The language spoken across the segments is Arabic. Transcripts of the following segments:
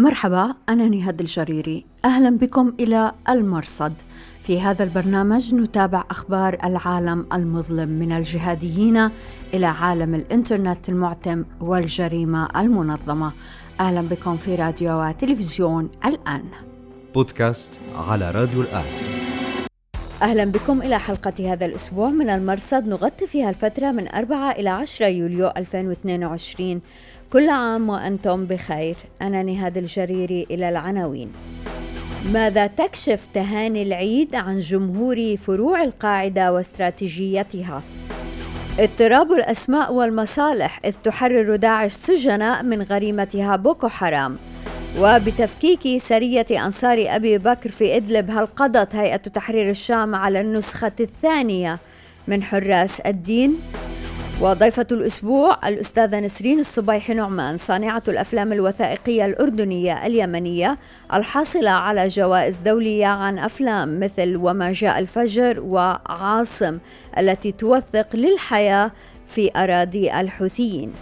مرحبا أنا نهاد الجريري. أهلا بكم إلى المرصد. في هذا البرنامج نتابع أخبار العالم المظلم من الجهاديين إلى عالم الإنترنت المعتم والجريمة المنظمة. أهلا بكم في راديو وتلفزيون الآن. بودكاست على راديو الآن. أهلا بكم إلى حلقة هذا الأسبوع من المرصد. نغطي فيها الفترة من 4 إلى 10 يوليو 2022 كل عام وأنتم بخير أنا نهاد الجريري إلى العناوين ماذا تكشف تهاني العيد عن جمهور فروع القاعدة واستراتيجيتها؟ اضطراب الأسماء والمصالح إذ تحرر داعش سجناء من غريمتها بوكو حرام وبتفكيك سرية أنصار أبي بكر في إدلب هل قضت هيئة تحرير الشام على النسخة الثانية من حراس الدين؟ وضيفة الأسبوع الأستاذة نسرين الصبيح نعمان صانعة الأفلام الوثائقية الأردنية اليمنية الحاصلة على جوائز دولية عن أفلام مثل وما جاء الفجر وعاصم التي توثق للحياة في أراضي الحوثيين.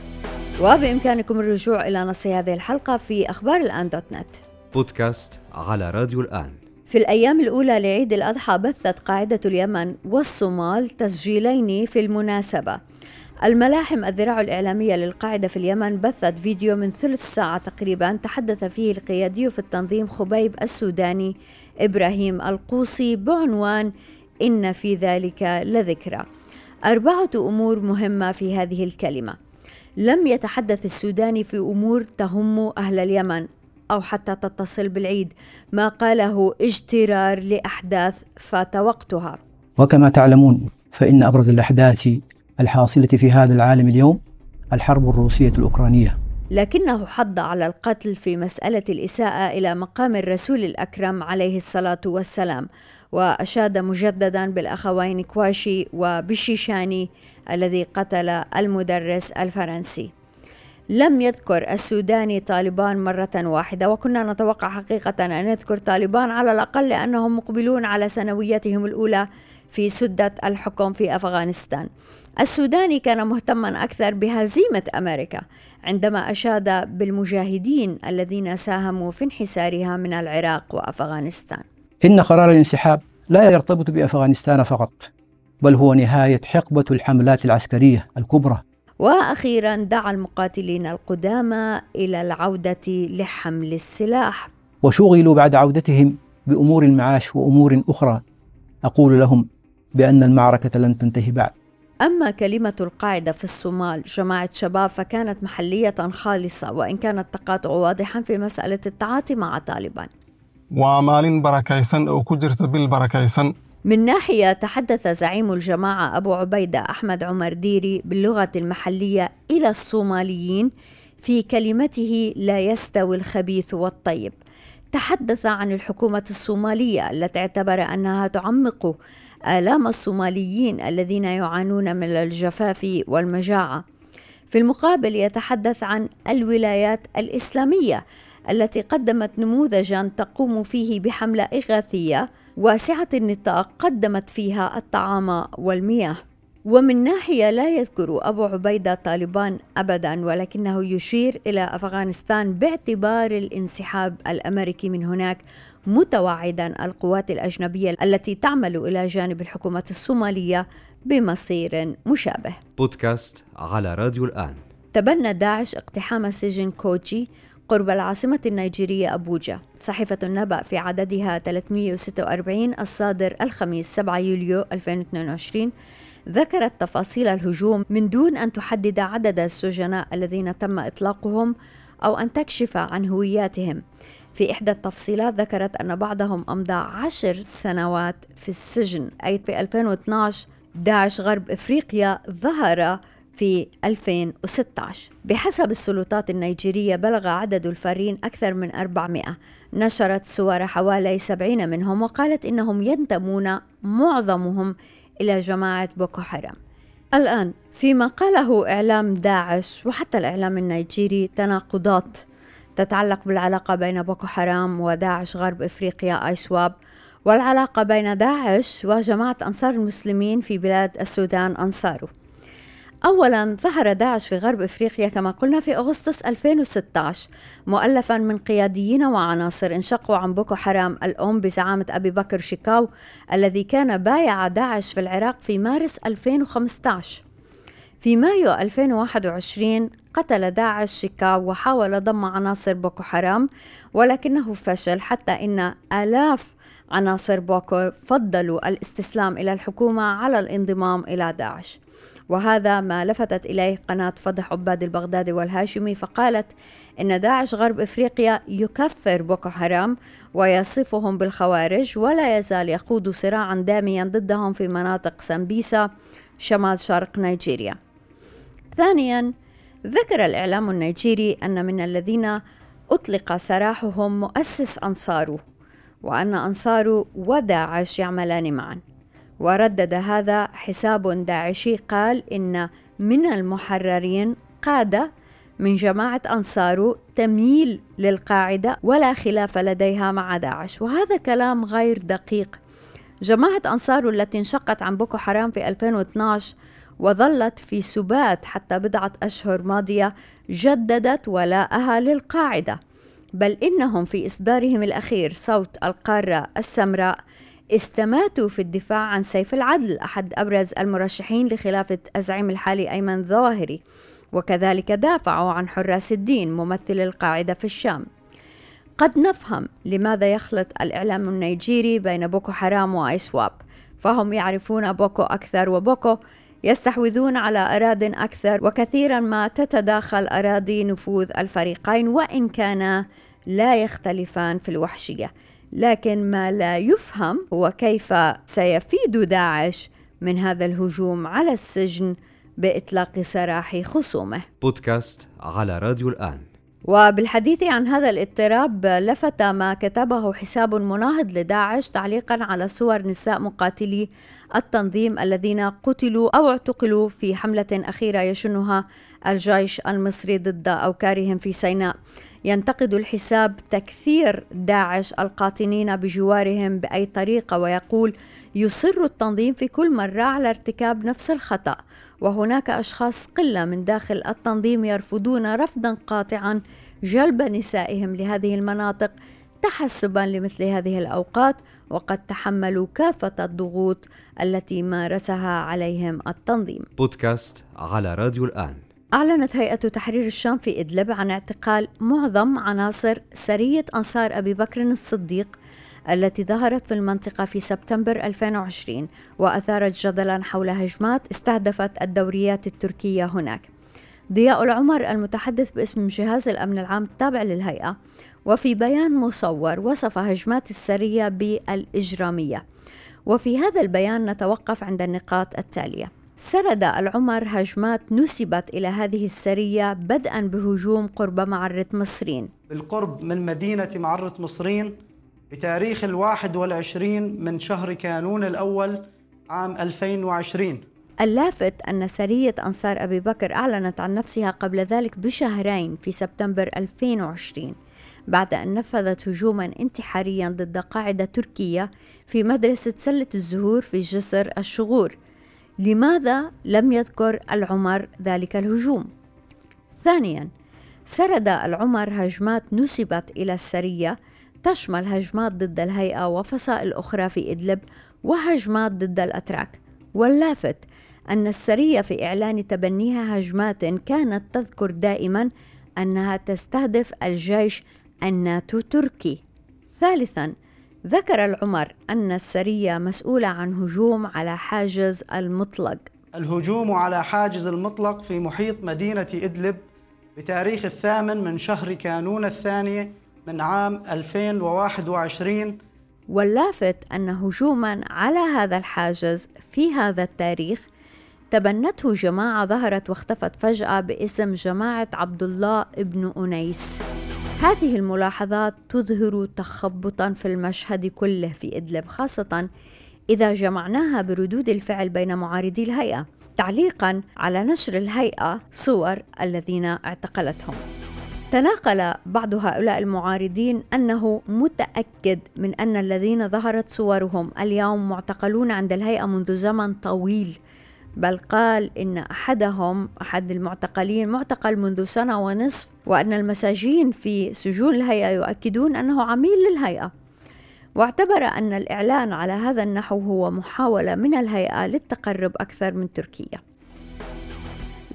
وبإمكانكم الرجوع إلى نص هذه الحلقة في أخبار الآن دوت نت. بودكاست على راديو الآن. في الأيام الأولى لعيد الأضحى بثت قاعدة اليمن والصومال تسجيلين في المناسبة. الملاحم الذراع الإعلامية للقاعدة في اليمن بثت فيديو من ثلث ساعة تقريبا تحدث فيه القيادي في التنظيم خبيب السوداني إبراهيم القوصي بعنوان إن في ذلك لذكرى. أربعة أمور مهمة في هذه الكلمة. لم يتحدث السوداني في أمور تهم أهل اليمن أو حتى تتصل بالعيد ما قاله اجترار لأحداث فات وقتها. وكما تعلمون فإن أبرز الأحداث الحاصلة في هذا العالم اليوم الحرب الروسية الأوكرانية. لكنه حض على القتل في مسألة الإساءة إلى مقام الرسول الأكرم عليه الصلاة والسلام وأشاد مجددا بالأخوين كواشي وبشيشاني الذي قتل المدرس الفرنسي. لم يذكر السوداني طالبان مرة واحدة وكنا نتوقع حقيقة أن يذكر طالبان على الأقل لأنهم مقبلون على سنويتهم الأولى في سدة الحكم في أفغانستان. السوداني كان مهتما أكثر بهزيمة أمريكا عندما أشاد بالمجاهدين الذين ساهموا في انحسارها من العراق وأفغانستان. إن قرار الانسحاب لا يرتبط بأفغانستان فقط بل هو نهاية حقبة الحملات العسكرية الكبرى. وأخيرا دعا المقاتلين القدامى إلى العودة لحمل السلاح. وشغلوا بعد عودتهم بأمور المعاش وأمور أخرى. أقول لهم بأن المعركة لن تنتهي بعد. أما كلمة القاعدة في الصومال جماعة شباب فكانت محلية خالصة وإن كان التقاطع واضحا في مسألة التعاطي مع طالبان. ومال بركيسن أو كجرت بالبركيسن من ناحية تحدث زعيم الجماعة أبو عبيدة أحمد عمر ديري باللغة المحلية إلى الصوماليين في كلمته لا يستوي الخبيث والطيب تحدث عن الحكومة الصومالية التي اعتبر أنها تعمق آلام الصوماليين الذين يعانون من الجفاف والمجاعة. في المقابل يتحدث عن الولايات الإسلامية التي قدمت نموذجا تقوم فيه بحملة إغاثية واسعة النطاق قدمت فيها الطعام والمياه. ومن ناحية لا يذكر أبو عبيدة طالبان أبدا ولكنه يشير إلى أفغانستان باعتبار الانسحاب الأمريكي من هناك متوعدا القوات الأجنبية التي تعمل إلى جانب الحكومة الصومالية بمصير مشابه. بودكاست على راديو الآن. تبنى داعش اقتحام سجن كوجي قرب العاصمة النيجيرية أبوجا صحيفة النبأ في عددها 346 الصادر الخميس 7 يوليو 2022 ذكرت تفاصيل الهجوم من دون أن تحدد عدد السجناء الذين تم إطلاقهم أو أن تكشف عن هوياتهم. في إحدى التفصيلات ذكرت أن بعضهم أمضى عشر سنوات في السجن. أي في 2012 داعش غرب إفريقيا ظهر في 2016 بحسب السلطات النيجيرية بلغ عدد الفارين أكثر من 400 نشرت صور حوالي 70 منهم وقالت إنهم ينتمون معظمهم إلى جماعة بوكو حرام. الآن فيما قاله إعلام داعش وحتى الإعلام النيجيري تناقضات تتعلق بالعلاقة بين بوكو حرام وداعش غرب إفريقيا ISWAP والعلاقة بين داعش وجماعة أنصار المسلمين في بلاد السودان أنصارو. أولا ظهر داعش في غرب إفريقيا كما قلنا في أغسطس 2016 مؤلفا من قياديين وعناصر انشقوا عن بوكو حرام الأم بزعامة أبي بكر شيكاو الذي كان بايع داعش في العراق في مارس 2015 في مايو 2021 قتل داعش شيكاو وحاول ضم عناصر بوكو حرام ولكنه فشل حتى إن آلاف عناصر بوكو فضلوا الاستسلام إلى الحكومة على الانضمام إلى داعش. وهذا ما لفتت إليه قناة فضح عباد البغدادي والهاشمي فقالت إن داعش غرب إفريقيا يكفر بوكو حرام ويصفهم بالخوارج ولا يزال يقود صراعا داميا ضدهم في مناطق سمبيسا شمال شرق نيجيريا. ثانيا ذكر الإعلام النيجيري أن من الذين أطلق سراحهم مؤسس أنصاره وأن أنصاره وداعش يعملان معا. وردد هذا حساب داعشي قال إن من المحررين قادة من جماعة أنصاره تميل للقاعدة ولا خلاف لديها مع داعش. وهذا كلام غير دقيق. جماعة أنصاره التي انشقت عن بوكو حرام في 2012 وظلت في سبات حتى بضعة أشهر ماضية جددت ولاءها للقاعدة. بل إنهم في إصدارهم الأخير صوت القارة السمراء استماتوا في الدفاع عن سيف العدل أحد أبرز المرشحين لخلافة الزعيم الحالي أيمن ظواهري وكذلك دافعوا عن حراس الدين ممثل القاعدة في الشام. قد نفهم لماذا يخلط الإعلام النيجيري بين بوكو حرام وإيسواب فهم يعرفون بوكو أكثر وبوكو يستحوذون على أراض أكثر وكثيرا ما تتداخل أراضي نفوذ الفريقين وإن كانا لا يختلفان في الوحشية. لكن ما لا يفهم هو كيف سيفيد داعش من هذا الهجوم على السجن بإطلاق سراح خصومه. بودكاست على راديو الآن. وبالحديث عن هذا الاضطراب لفت ما كتبه حساب مناهض لداعش تعليقا على صور نساء مقاتلي التنظيم الذين قتلوا أو اعتقلوا في حملة أخيرة يشنها الجيش المصري ضد أوكارهم في سيناء. ينتقد الحساب تكثير داعش القاطنين بجوارهم بأي طريقة ويقول يصر التنظيم في كل مرة على ارتكاب نفس الخطأ وهناك أشخاص قلة من داخل التنظيم يرفضون رفضا قاطعا جلب نسائهم لهذه المناطق تحسبا لمثل هذه الأوقات وقد تحملوا كافة الضغوط التي مارسها عليهم التنظيم. بودكاست على راديو الآن. أعلنت هيئة تحرير الشام في إدلب عن اعتقال معظم عناصر سرية أنصار أبي بكر الصديق التي ظهرت في المنطقة في سبتمبر 2020 وأثارت جدلا حول هجمات استهدفت الدوريات التركية هناك. ضياء العمر المتحدث باسم جهاز الأمن العام التابع للهيئة وفي بيان مصور وصف هجمات السرية بالإجرامية وفي هذا البيان نتوقف عند النقاط التالية سرد العمر هجمات نسبت إلى هذه السرية بدءا بهجوم قرب معرة مصرين. بالقرب من مدينة معرة مصرين بتاريخ الواحد والعشرين من شهر كانون الأول عام 2020 اللافت أن سرية أنصار أبي بكر أعلنت عن نفسها قبل ذلك بشهرين في سبتمبر 2020 بعد أن نفذت هجوما انتحاريا ضد قاعدة تركية في مدرسة سلة الزهور في جسر الشغور. لماذا لم يذكر العمر ذلك الهجوم؟ ثانيا سرد العمر هجمات نسبت إلى السرية تشمل هجمات ضد الهيئة وفصائل أخرى في إدلب وهجمات ضد الأتراك. واللافت أن السرية في إعلان تبنيها هجمات كانت تذكر دائما أنها تستهدف الجيش الناتو تركي. ثالثا ذكر العمر أن السرية مسؤولة عن هجوم على حاجز المطلق. الهجوم على حاجز المطلق في محيط مدينة إدلب بتاريخ الثامن من شهر كانون الثاني من عام 2021 واللافت أن هجوما على هذا الحاجز في هذا التاريخ تبنته جماعة ظهرت واختفت فجأة باسم جماعة عبد الله ابن أنيس. هذه الملاحظات تظهر تخبطا في المشهد كله في إدلب خاصة إذا جمعناها بردود الفعل بين معارضي الهيئة تعليقا على نشر الهيئة صور الذين اعتقلتهم. تناقل بعض هؤلاء المعارضين أنه متأكد من أن الذين ظهرت صورهم اليوم معتقلون عند الهيئة منذ زمن طويل. بل قال إن أحدهم أحد المعتقلين معتقل منذ سنة ونصف وأن المساجين في سجون الهيئة يؤكدون أنه عميل للهيئة. واعتبر أن الإعلان على هذا النحو هو محاولة من الهيئة للتقرب أكثر من تركيا.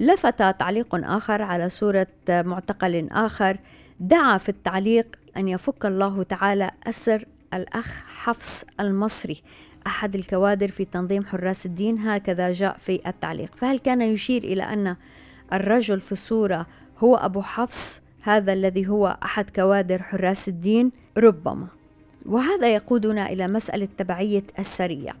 لفت تعليق آخر على صورة معتقل آخر. دعا في التعليق أن يفك الله تعالى أسر الأخ حفص المصري أحد الكوادر في تنظيم حراس الدين هكذا جاء في التعليق. فهل كان يشير إلى أن الرجل في الصورة هو أبو حفص هذا الذي هو أحد كوادر حراس الدين؟ ربما. وهذا يقودنا إلى مسألة تبعية السرية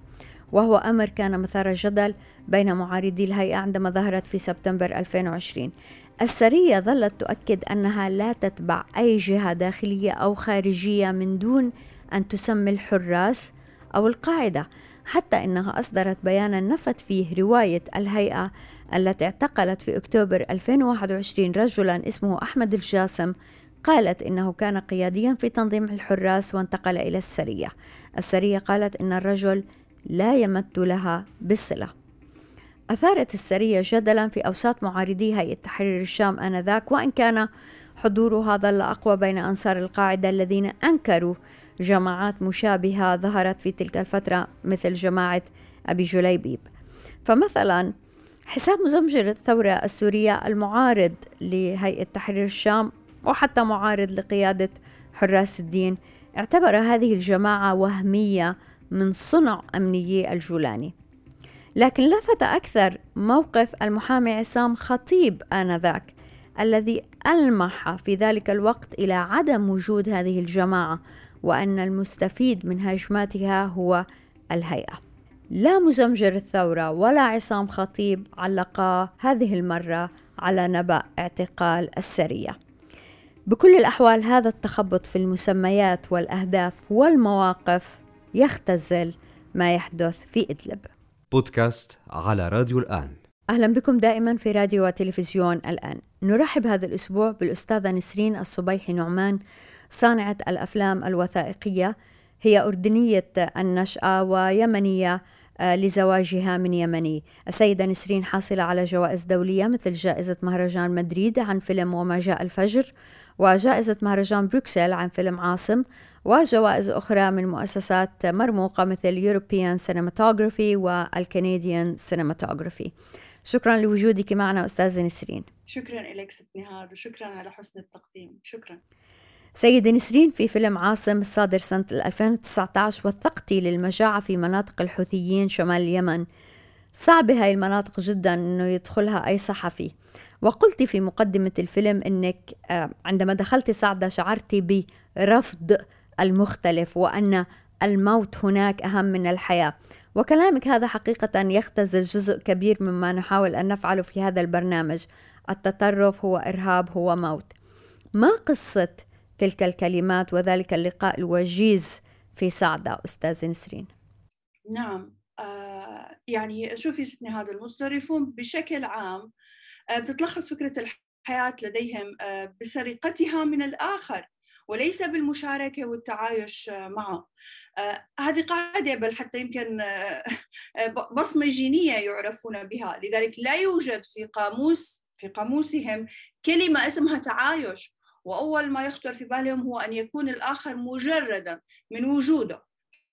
وهو أمر كان مثار جدل بين معارضي الهيئة عندما ظهرت في سبتمبر 2020 السرية ظلت تؤكد أنها لا تتبع أي جهة داخلية أو خارجية من دون أن تسمي الحراس أو القاعدة حتى إنها أصدرت بيانا نفت فيه رواية الهيئة التي اعتقلت في أكتوبر 2021 رجلا اسمه أحمد الجاسم قالت إنه كان قياديا في تنظيم الحراس وانتقل إلى السرية. السرية قالت إن الرجل لا يمت لها بالصلة. أثارت السرية جدلا في أوساط معارضي هيئة تحرير الشام آنذاك وإن كان حضورها ظل أقوى بين أنصار القاعدة الذين أنكروا جماعات مشابهة ظهرت في تلك الفترة مثل جماعة أبي جليبيب. فمثلا حساب مزمجر الثورة السورية المعارض لهيئة تحرير الشام وحتى معارض لقيادة حراس الدين اعتبر هذه الجماعة وهمية من صنع أمنيي الجولاني. لكن لفت أكثر موقف المحامي عصام خطيب آنذاك الذي ألمح في ذلك الوقت إلى عدم وجود هذه الجماعة وأن المستفيد من هجماتها هو الهيئة. لا مزمجر الثورة ولا عصام خطيب علقا هذه المرة على نبأ اعتقال السرية. بكل الأحوال هذا التخبط في المسميات والأهداف والمواقف يختزل ما يحدث في إدلب. بودكاست على راديو الآن. أهلا بكم دائما في راديو وتلفزيون الآن. نرحب هذا الأسبوع بالأستاذة نسرين الصبيحي نعمان صانعة الأفلام الوثائقية هي أردنية النشأة ويمنية آه، لزواجها من يمني. السيدة نسرين حاصلة على جوائز دولية مثل جائزة مهرجان مدريد عن فيلم وما جاء الفجر وجائزة مهرجان بروكسل عن فيلم عاصم وجوائز أخرى من مؤسسات مرموقة مثل European Cinematography والكنديان Cinematography. شكرا لوجودك معنا أستاذة نسرين. شكرا لك ست نهاد وشكرا على حسن التقديم. شكرا. سيدة نسرين في فيلم عاصم الصادر سنة 2019 وثقتي للمجاعة في مناطق الحوثيين شمال اليمن. صعب هاي المناطق جدا إنه يدخلها أي صحفي. وقلت في مقدمة الفيلم إنك آه، عندما دخلت صعدة شعرت برفض المختلف وأن الموت هناك أهم من الحياة. وكلامك هذا حقيقة يختزل جزء كبير مما نحاول أن نفعله في هذا البرنامج. التطرف هو إرهاب هو موت. ما قصة تلك الكلمات وذلك اللقاء الوجيز في صعدة أستاذ نسرين. نعم. آه يعني شوفي ستني هذا المستضيفون بشكل عام آه بتتلخص فكرة الحياة لديهم آه بسرقتها من الآخر وليس بالمشاركة والتعايش معه. هذه قاعدة بل حتى يمكن بصمة جينية يعرفون بها. لذلك لا يوجد في قاموس في قاموسهم كلمة اسمها تعايش وأول ما يخطر في بالهم هو أن يكون الآخر مجردا من وجوده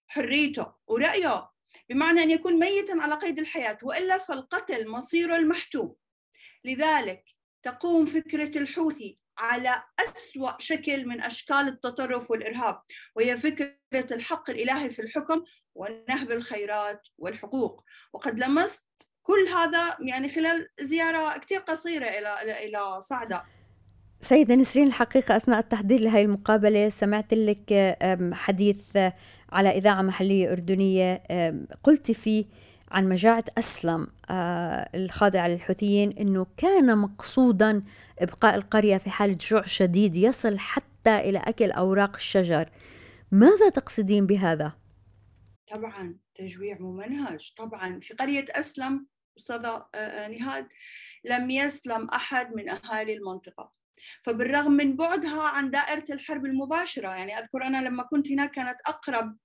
حريته ورأيه. بمعنى أن يكون ميتا على قيد الحياة وإلا فالقتل مصيره المحتوم. لذلك تقوم فكرة الحوثي على أسوأ شكل من أشكال التطرف والإرهاب وهي فكرة الحق الإلهي في الحكم ونهب الخيرات والحقوق. وقد لمست كل هذا يعني خلال زيارة كثير قصيرة إلى إلى صعدة سيدة نسرين الحقيقة أثناء التحضير لهي المقابلة سمعت لك حديث على إذاعة محلية أردنية قلت فيه عن مجاعة أسلم آه، الخاضعة للحوثيين أنه كان مقصودا إبقاء القرية في حالة جوع شديد يصل حتى إلى أكل أوراق الشجر. ماذا تقصدين بهذا؟ طبعا تجويع ممنهج طبعا في قرية أسلم أستاذة آه، آه، نهاد لم يسلم أحد من أهالي المنطقة. فبالرغم من بعدها عن دائرة الحرب المباشرة يعني أذكر أنا لما كنت هناك كانت أقرب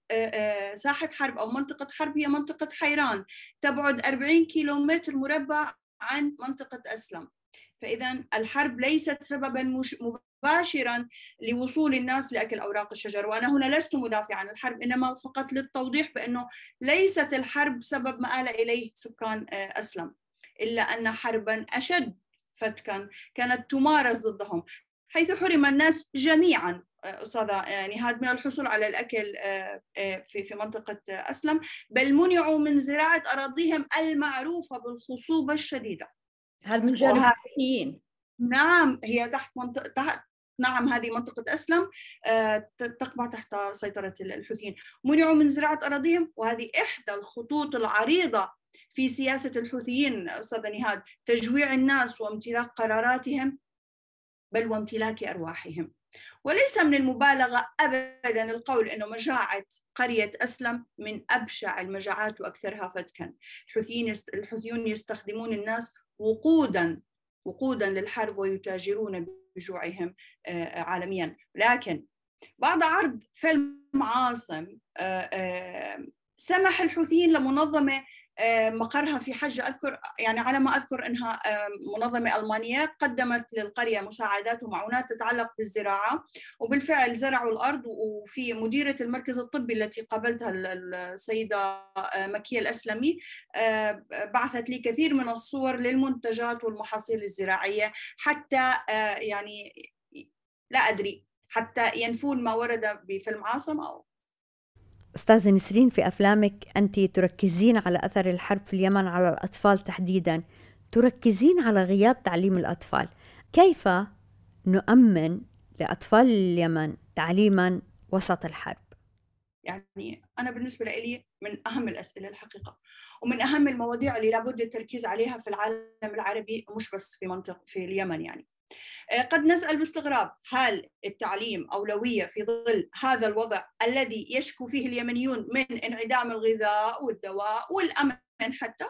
ساحة حرب أو منطقة حرب هي منطقة حيران تبعد 40 كيلومتر مربع عن منطقة أسلم. فإذا الحرب ليست سببا مباشرا لوصول الناس لأكل أوراق الشجر وأنا هنا لست مدافعا عن الحرب إنما فقط للتوضيح بأنه ليست الحرب سبب ما آل إليه سكان أسلم إلا أن حربا أشد. فتكا كانت تمارس ضدهم. حيث حرم الناس جميعا. أستاذة نهاد من الحصول على الأكل في في منطقة أسلم. بل منعوا من زراعة أراضيهم المعروفة بالخصوبة الشديدة. هذا من جانب الحوثيين نعم هي تحت منطقة تحت نعم هذه منطقة أسلم تقع تحت سيطرة الحوثيين. منعوا من زراعة أراضيهم وهذه إحدى الخطوط العريضة في سياسة الحوثيين أستاذ نهاد تجويع الناس وامتلاك قراراتهم بل وامتلاك أرواحهم. وليس من المبالغة أبدا القول أنه مجاعة قرية أسلم من أبشع المجاعات وأكثرها فتكا. الحوثيين الحوثيون يستخدمون الناس وقودا وقودا للحرب ويتاجرون بجوعهم عالميا. لكن بعد عرض فيلم عاصم سمح الحوثيين لمنظمة مقرها في حجة أذكر يعني على ما أذكر أنها منظمة ألمانية قدمت للقرية مساعدات ومعونات تتعلق بالزراعة وبالفعل زرعوا الأرض وفي مديرة المركز الطبي التي قابلتها السيدة مكية الأسلمي بعثت لي كثير من الصور للمنتجات والمحاصيل الزراعية حتى يعني لا أدري حتى ينفون ما ورد بفيلم عاصم أو أستاذة نسرين في أفلامك أنت تركزين على أثر الحرب في اليمن على الأطفال تحديدا. تركزين على غياب تعليم الأطفال. كيف نؤمن لأطفال اليمن تعليما وسط الحرب؟ يعني أنا بالنسبة لي من أهم الأسئلة الحقيقة ومن أهم المواضيع اللي لابد التركيز عليها في العالم العربي مش بس في منطقة في اليمن يعني. قد نسأل باستغراب هل التعليم أولوية في ظل هذا الوضع الذي يشكو فيه اليمنيون من انعدام الغذاء والدواء والأمن حتى؟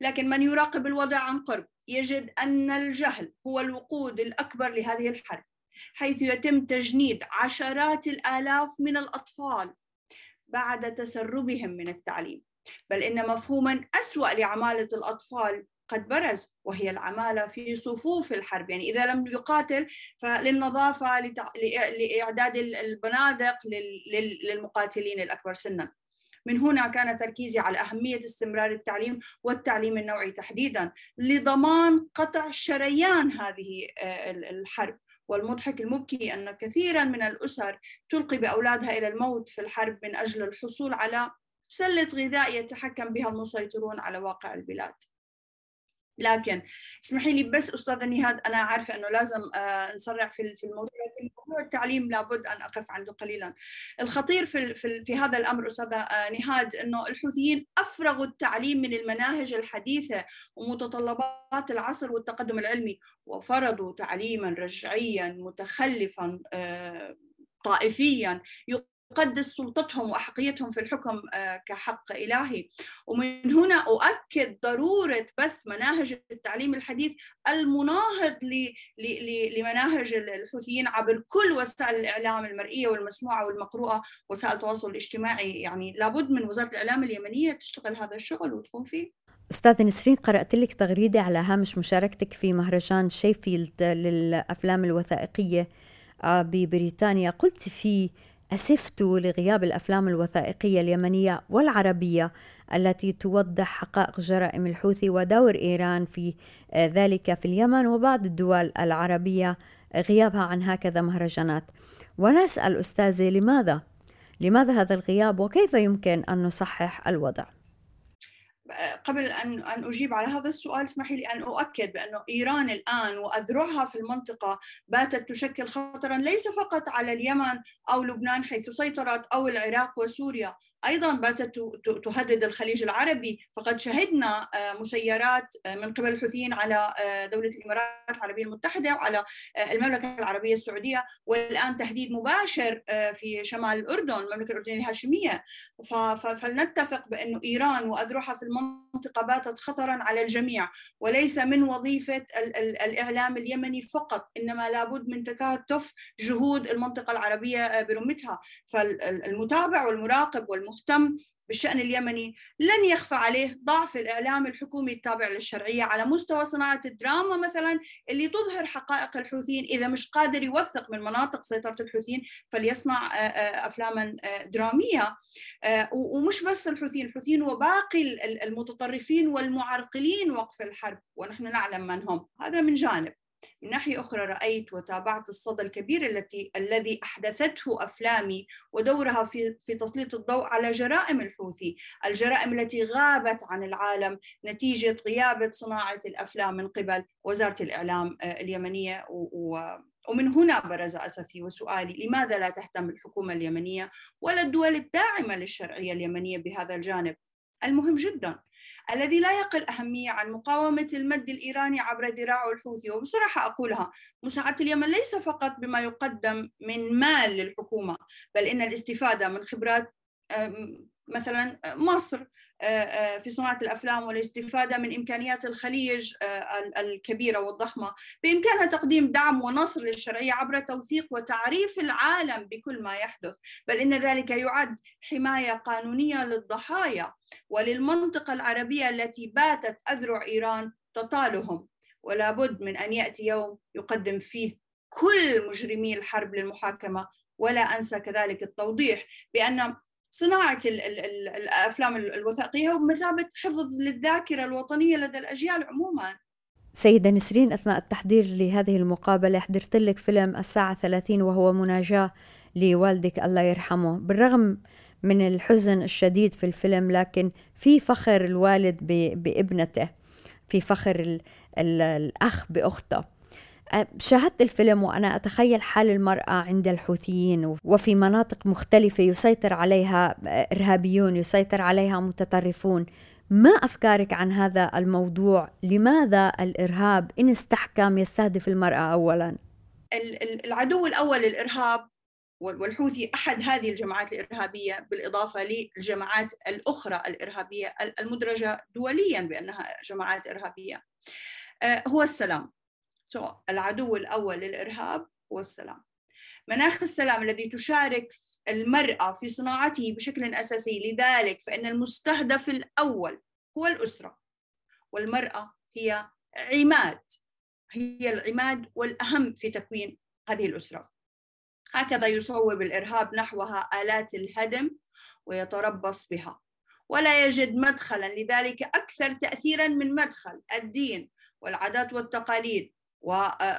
لكن من يراقب الوضع عن قرب يجد أن الجهل هو الوقود الأكبر لهذه الحرب حيث يتم تجنيد عشرات الآلاف من الأطفال بعد تسربهم من التعليم. بل إن مفهوما أسوأ لعمالة الأطفال قد برز وهي العمالة في صفوف الحرب. يعني إذا لم يقاتل فللنظافة لإعداد البنادق للمقاتلين الأكبر سنا. من هنا كان تركيزي على أهمية استمرار التعليم والتعليم النوعي تحديدا لضمان قطع شريان هذه آه، الحرب. والمضحك المبكي أن كثيرا من الأسر تلقي بأولادها إلى الموت في الحرب من أجل الحصول على سلة غذاء يتحكم بها المسيطرون على واقع البلاد. لكن اسمحي لي بس أستاذة نهاد أنا عارفة إنه لازم آه، نسرع في في الموضوع لكن موضوع التعليم لابد أن أقف عنده قليلا. الخطير في في, في هذا الأمر أستاذة آه، نهاد إنه الحوثيين أفرغوا التعليم من المناهج الحديثة ومتطلبات العصر والتقدم العلمي وفرضوا تعليما رجعيا متخلفا آه، طائفيا أقدس سلطتهم وأحقيتهم في الحكم آه، كحق إلهي. ومن هنا أؤكد ضرورة بث مناهج التعليم الحديث المناهض لمناهج الحوثيين عبر كل وسائل الإعلام المرئية والمسموعة والمقروءة وسائل التواصل الاجتماعي. يعني لابد من وزارة الإعلام اليمنية تشتغل هذا الشغل وتقوم فيه. أستاذة نسرين قرأت لك تغريدة على هامش مشاركتك في مهرجان شيفيلد للأفلام الوثائقية آه، ببريطانيا. قلت فيه أسفت لغياب الأفلام الوثائقية اليمنية والعربية التي توضح حقائق جرائم الحوثي ودور إيران في آه، ذلك في اليمن وبعض الدول العربية غيابها عن هكذا مهرجانات ونسأل أستاذي لماذا؟ لماذا هذا الغياب وكيف يمكن أن نصحح الوضع؟ قبل ان أن أجيب على هذا السؤال اسمحي لي أن أؤكد بأنه إيران الآن وأذرعها في المنطقة باتت تشكل خطرا ليس فقط على اليمن أو لبنان حيث سيطرت أو العراق وسوريا. أيضا باتت تهدد الخليج العربي. فقد شهدنا مسيرات من قبل الحوثيين على دولة الإمارات العربية المتحدة وعلى المملكة العربية السعودية والآن تهديد مباشر في شمال الأردن المملكة الأردنية الهاشمية. فلنتفق بأن إيران وأذرعها في المنطقة باتت خطرا على الجميع. وليس من وظيفة الإعلام اليمني فقط إنما لابد من تكاتف جهود المنطقة العربية برمتها. فالمتابع والمراقب والمهتم بالشأن اليمني لن يخفى عليه ضعف الإعلام الحكومي التابع للشرعية على مستوى صناعة الدراما مثلا اللي تظهر حقائق الحوثيين. إذا مش قادر يوثق من مناطق سيطرة الحوثيين فليصنع أفلاما درامية. ومش بس الحوثيين الحوثيين وباقي المتطرفين والمعرقلين وقف الحرب ونحن نعلم من هم. هذا من جانب. من ناحية أخرى رأيت وتابعت الصدى الكبير التي الذي أحدثته أفلامي ودورها في في تسليط الضوء على جرائم الحوثي، الجرائم التي غابت عن العالم نتيجة غياب صناعة الأفلام من قبل وزارة الإعلام اليمنية ومن هنا برز أسفي وسؤالي لماذا لا تهتم الحكومة اليمنية ولا الدول الداعمة للشرعية اليمنية بهذا الجانب؟ المهم جدا الذي لا يقل أهمية عن مقاومة المد الإيراني عبر ذراعه الحوثي. وبصراحة أقولها مساعدة اليمن ليس فقط بما يقدم من مال للحكومة بل إن الاستفادة من خبرات مثلا مصر. في صناعة الأفلام والاستفادة من إمكانيات الخليج الكبيرة والضخمة. بإمكانها تقديم دعم ونصر للشرعية عبر توثيق وتعريف العالم بكل ما يحدث. بل إن ذلك يعد حماية قانونية للضحايا وللمنطقة العربية التي باتت أذرع إيران تطالهم. ولا بد من أن يأتي يوم يقدم فيه كل مجرمي الحرب للمحاكمة. ولا أنسى كذلك التوضيح بأن صناعة الأفلام الوثائقية وبمثابة حفظ للذاكرة الوطنية لدى الأجيال عموما. سيدة نسرين أثناء التحضير لهذه المقابلة حضرت لك فيلم الساعة 30 وهو مناجاة لوالدك الله يرحمه. بالرغم من الحزن الشديد في الفيلم لكن في فخر الوالد بابنته في فخر الأخ بأخته. شاهدت الفيلم وأنا أتخيل حال المرأة عند الحوثيين وفي مناطق مختلفة يسيطر عليها إرهابيون يسيطر عليها متطرفون ما أفكارك عن هذا الموضوع؟ لماذا الإرهاب إن استحكم يستهدف المرأة أولا؟ العدو الأول للإرهاب والحوثي أحد هذه الجماعات الإرهابية بالإضافة للجماعات الأخرى الإرهابية المدرجة دوليا بأنها جماعات إرهابية آه، هو السلام سو العدو الأول للإرهاب هو السلام. مناخ السلام الذي تشارك المرأة في صناعته بشكل أساسي لذلك فإن المستهدف الأول هو الأسرة والمرأة هي عماد هي العماد والأهم في تكوين هذه الأسرة. هكذا يصوب الإرهاب نحوها آلات الهدم ويتربص بها ولا يجد مدخلا لذلك أكثر تأثيرا من مدخل الدين والعادات والتقاليد.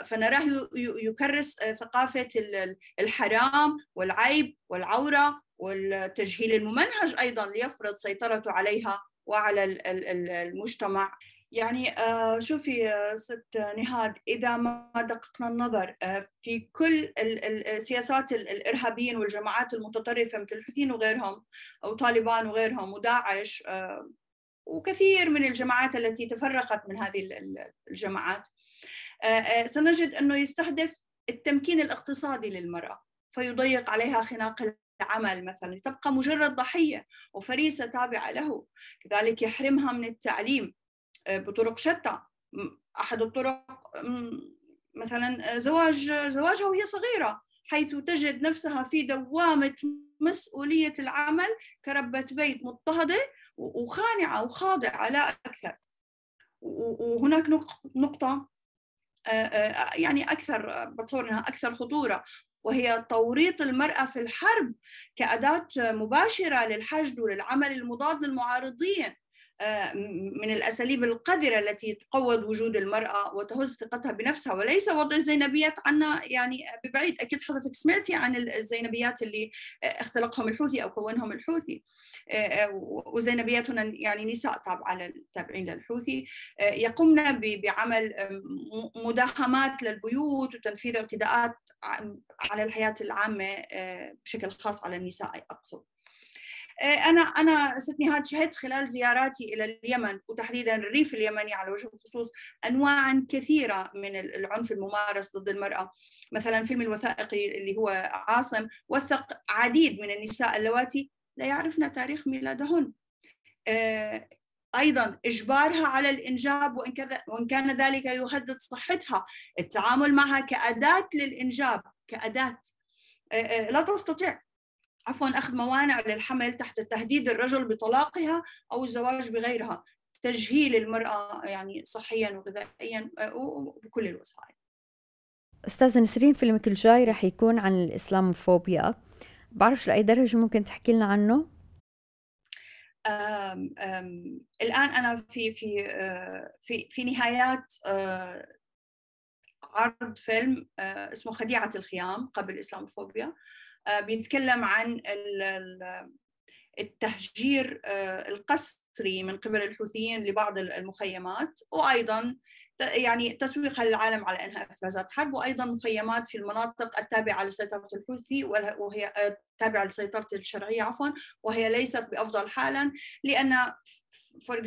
فنراه يكرس ثقافة الحرام والعيب والعورة والتجهيل الممنهج أيضا ليفرض سيطرته عليها وعلى المجتمع. يعني شوفي ست نهاد إذا ما دققنا النظر في كل السياسات الإرهابيين والجماعات المتطرفة مثل الحوثيين وغيرهم أو طالبان وغيرهم وداعش وكثير من الجماعات التي تفرقت من هذه الجماعات آه، آه، سنجد أنه يستهدف التمكين الاقتصادي للمرأة فيضيق عليها خناق العمل مثلا تبقى مجرد ضحية وفريسة تابعة له. كذلك يحرمها من التعليم آه، بطرق شتى. أحد الطرق مثلا زواج زواجها وهي صغيرة حيث تجد نفسها في دوامة مسؤولية العمل كربة بيت مضطهدة وخانعة وخاضعة لا أكثر. وهناك نقطة آه، آه، يعني أكثر بتصور إنها أكثر خطورة. وهي توريط المرأة في الحرب كأداة مباشرة للحشد وللعمل المضاد للمعارضين. آه، من الأساليب القذرة التي تقوض وجود المرأة وتهز ثقتها بنفسها وليس وضع الزينبيات عنا يعني ببعيد. أكيد حضرتك سمعتي عن الزينبيات اللي اختلقهم الحوثي أو كونهم الحوثي. آه، والزينبيات هنا يعني نساء تابعه للتابعين للحوثي. آه، يقمن بعمل مداهمات للبيوت وتنفيذ اعتداءات على الحياة العامة بشكل خاص على النساء أقصد. أنا أنا ست نهاد شهدت خلال زياراتي إلى اليمن وتحديدا الريف اليمني على وجه الخصوص انواعا كثيرة من العنف الممارس ضد المرأة. مثلا فيلم الوثائقي اللي هو عاصم وثق عديد من النساء اللواتي لا يعرفن تاريخ ميلادهن. أيضا إجبارها على الإنجاب وإن كذا وإن كان ذلك يهدد صحتها. التعامل معها كأداة للإنجاب كأداة. لا تستطيع عفوا أخذ موانع للحمل تحت تهديد الرجل بطلاقها أو الزواج بغيرها. تجهيل المرأة يعني صحيا وغذائيا وبكل الوسائل. أستاذ نسرين فيلمك الجاي رح يكون عن الإسلاموفوبيا. بعرفش لأي درجة ممكن تحكي لنا عنه؟ أم أم الآن أنا في في في في نهايات عرض فيلم اسمه خديعة الخيام قبل الإسلاموفوبيا. بيتكلم عن التهجير القسري من قبل الحوثيين لبعض المخيمات وأيضا يعني تسويقها للعالم على أنها افرازات حرب وأيضا مخيمات في المناطق التابعة لسيطرة الحوثي وهي تابعة لسيطرة الشرعية عفوا وهي ليست بأفضل حالا. لأن فور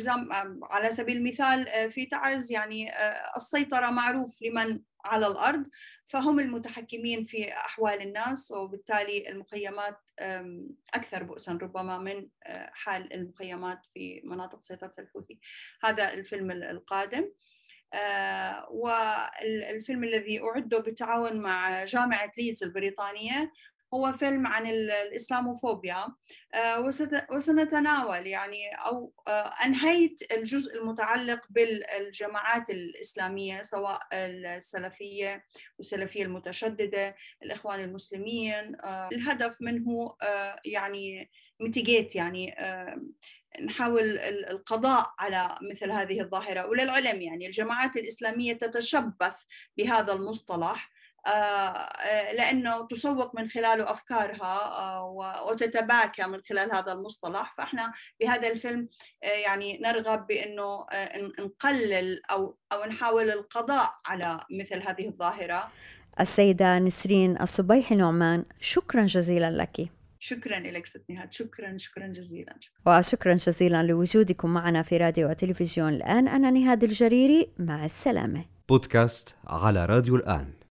على سبيل المثال في تعز يعني السيطرة معروف لمن على الأرض فهم المتحكمين في أحوال الناس وبالتالي المخيمات أكثر بؤسا ربما من حال المخيمات في مناطق سيطرة الحوثي. هذا الفيلم القادم. والفيلم الذي أعد بالتعاون مع جامعة ليدز البريطانية هو فيلم عن الإسلاموفوبيا. آه، وسنتناول يعني أو آه، أنهيت الجزء المتعلق بالجماعات الإسلامية سواء السلفية والسلفية المتشددة الإخوان المسلمين. الهدف منه يعني ميتيجيت يعني نحاول القضاء على مثل هذه الظاهرة. وللعلم يعني الجماعات الإسلامية تتشبث بهذا المصطلح. آه، آه، لأنه تسوق من خلاله أفكارها آه، وتتباكى من خلال هذا المصطلح. فإحنا بهذا الفيلم يعني نرغب بأنه نقلل أو, أو نحاول القضاء على مثل هذه الظاهرة. السيدة نسرين الصبيحي نعمان شكرا جزيلا لك. شكرا لك ست نهاد. شكرا شكرا جزيلا شكرا. وشكرا جزيلا لوجودكم معنا في راديو وتلفزيون الآن. أنا نهاد الجريري مع السلامة. بودكاست على راديو الآن.